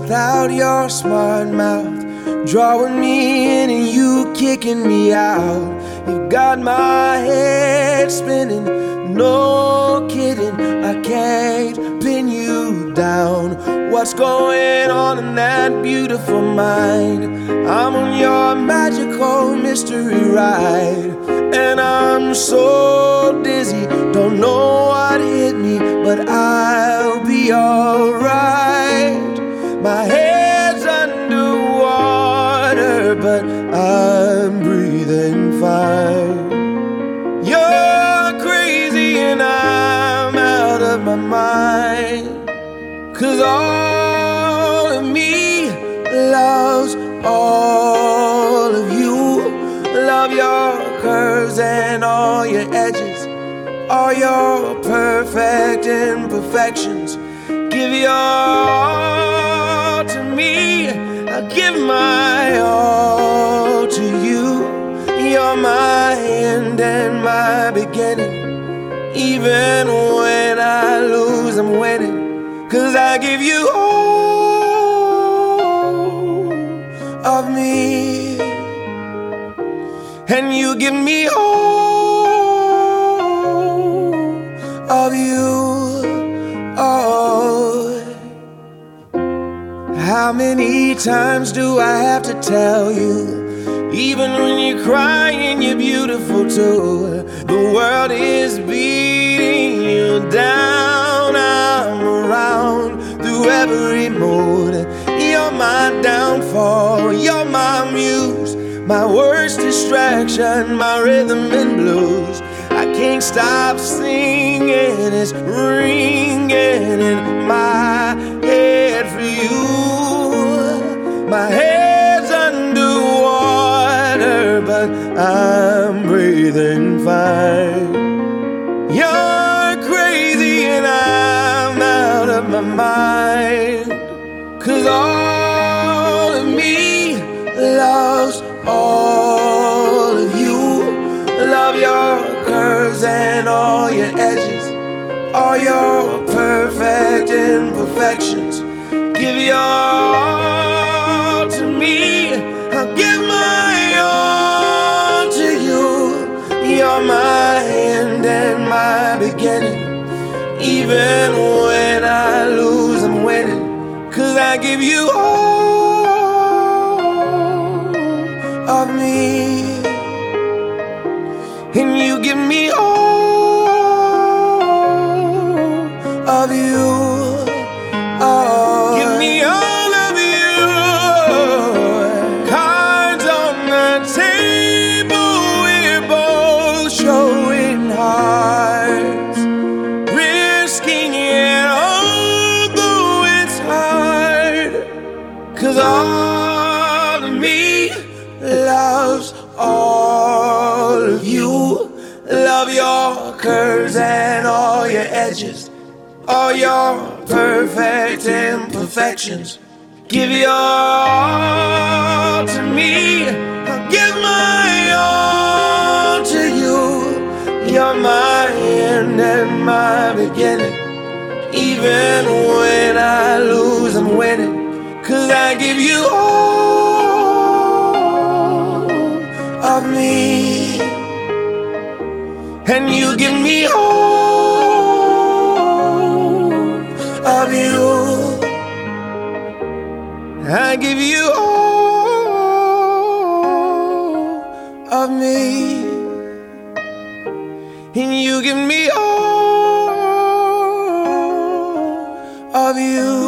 without your smart mouth? Drawing me in and you kicking me out. You got my head spinning, no kidding. I can't pin you down. What's going on in that beautiful mind? I'm on your magical mystery ride, and I'm so dizzy, don't know what hit me, but I'll be alright. My head's underwater, but I'm breathing fine. You're crazy, and I'm out of my mind. Cause all of me loves all of you. Love your curves and all your edges, all your perfect imperfections. Give your. Give my all to you. You're my end and my beginning. Even when I lose, I'm winning. Cause I give you all of me. And you give me all of you. How many times do I have to tell you? Even when you're crying, you're beautiful too. The world is beating you down. I'm around through every mood. You're my downfall, you're my muse, my worst distraction, my rhythm and blues. I can't stop singing, it's ringing in my head for you. My head's underwater, but I'm breathing fine. You're crazy and I'm out of my mind. Cause all of me loves all of you. Love your curves and all your edges, all your perfect imperfections. Give your all Even when I lose, I'm winning. Cause I give you all of me. Love your curves and all your edges, all your perfect imperfections. Give your all to me. I'll give my all to you. You're my end and my beginning. Even when I lose, I'm winning. Cause I give you all And you give me all of you. I give you all of me. And you give me all of you.